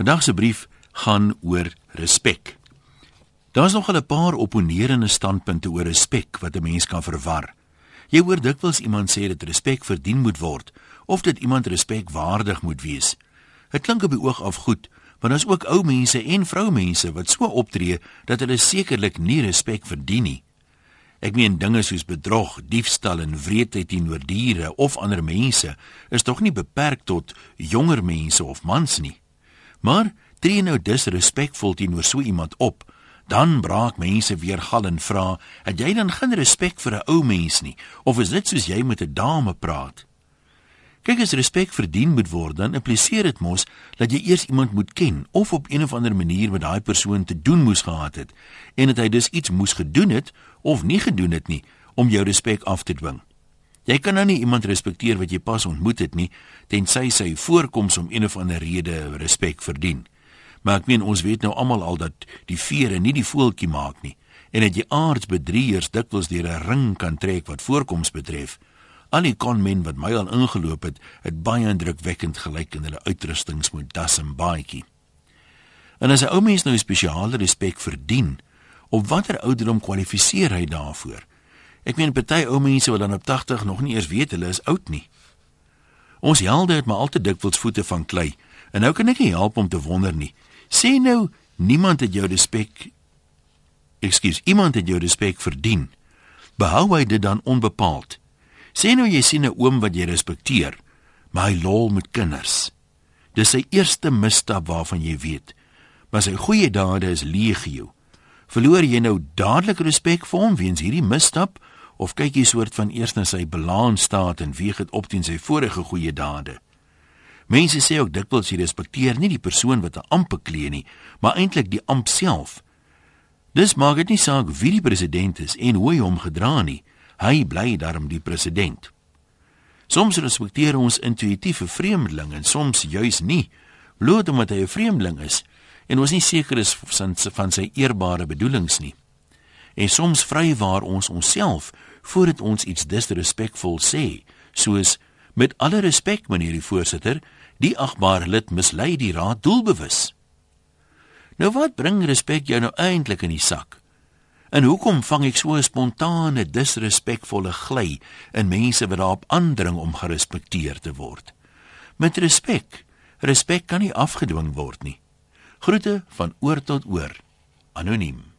Vandag se brief gaan oor respek. Daar's nog 'n paar opponerende standpunte oor respek wat 'n mens kan verwar. Jy hoor dikwels iemand sê dat respek verdien moet word of dat iemand respekwaardig moet wees. Dit klink op die oog af goed, maar daar's ook ou mense en vroumense wat so optree dat hulle sekerlik nie respek verdien nie. Ek meen dinge soos bedrog, diefstal en wreedheid teenoor diere of ander mense is tog nie beperk tot jonger mense of mans nie. Maar tree nou disrespekvol teenoor so iemand op, dan braak mense weer gal en vra, "Het jy dan geen respek vir 'n ou mens nie of is dit soos jy met 'n dame praat?" Kyk as respek verdien moet word, dan impliseer dit mos dat jy eers iemand moet ken of op een of ander manier met daai persoon te doen moes gehad het en dat hy dus iets moes gedoen het of nie gedoen het nie om jou respek af te dwing. Jy kan nou nie iemand respekteer wat jy pas ontmoet het nie tensy sy voorkoms om een of ander rede respek verdien. Maar ek meen ons weet nou almal al dat die vere nie die voeltjie maak nie en dat jy aardsbedrieërs dikwels deur 'n ring kan trek wat voorkoms betref. Al die konmen wat my al ingeloop het, het baie indrukwekkend gelyk in hulle uitrustings met das en baadjie. En as 'n ou mens nou spesiale respek verdien, op watter ouderdom kwalifiseer hy daarvoor? Ek meen party ou mense wat dan op 80 nog nie eers weet hulle is oud nie. Ons helde het maar altyd dikwels voete van klei en nou kan ek nie help om te wonder nie. Sê nou niemand het jou respek Ekskuus, iemand het jou respek verdien. Behou hy dit dan onbepaald? Sê nou jy sien 'n oom wat jy respekteer, maar hy lol met kinders. Dis sy eerste misstap waarvan jy weet. Maar sy goeie dade is legio. Verloor jy nou dadelik respek vir hom weens hierdie misstap of kyk jy soort van eers na sy balans staat en weeg dit op teen sy vorige goeie dade? Mense sê ook dikwels jy respekteer nie die persoon wat 'n amp beklee nie, maar eintlik die amp self. Dis maak dit nie saak wie die president is en hoe hy hom gedra nie. Hy bly darm die president. Soms respekteer ons intuïtief 'n vreemdeling en soms juis nie, bloot omdat hy 'n vreemdeling is en ons nie seker is van, van sy eerbare bedoelings nie. En soms vrywaar ons onsself voordat ons iets disrespekvol sê, soos met alle respek meneer die voorsitter, Die agbare lid mislei die raad doelbewus. Nou wat bring respek jou nou eintlik in die sak? En hoekom vang ek so 'n spontane disrespekvolle gly in mense wat daarop aandring om gerespekteer te word? Met respek. Respek kan nie afgedwing word nie. Groete van oor tot oor. Anoniem.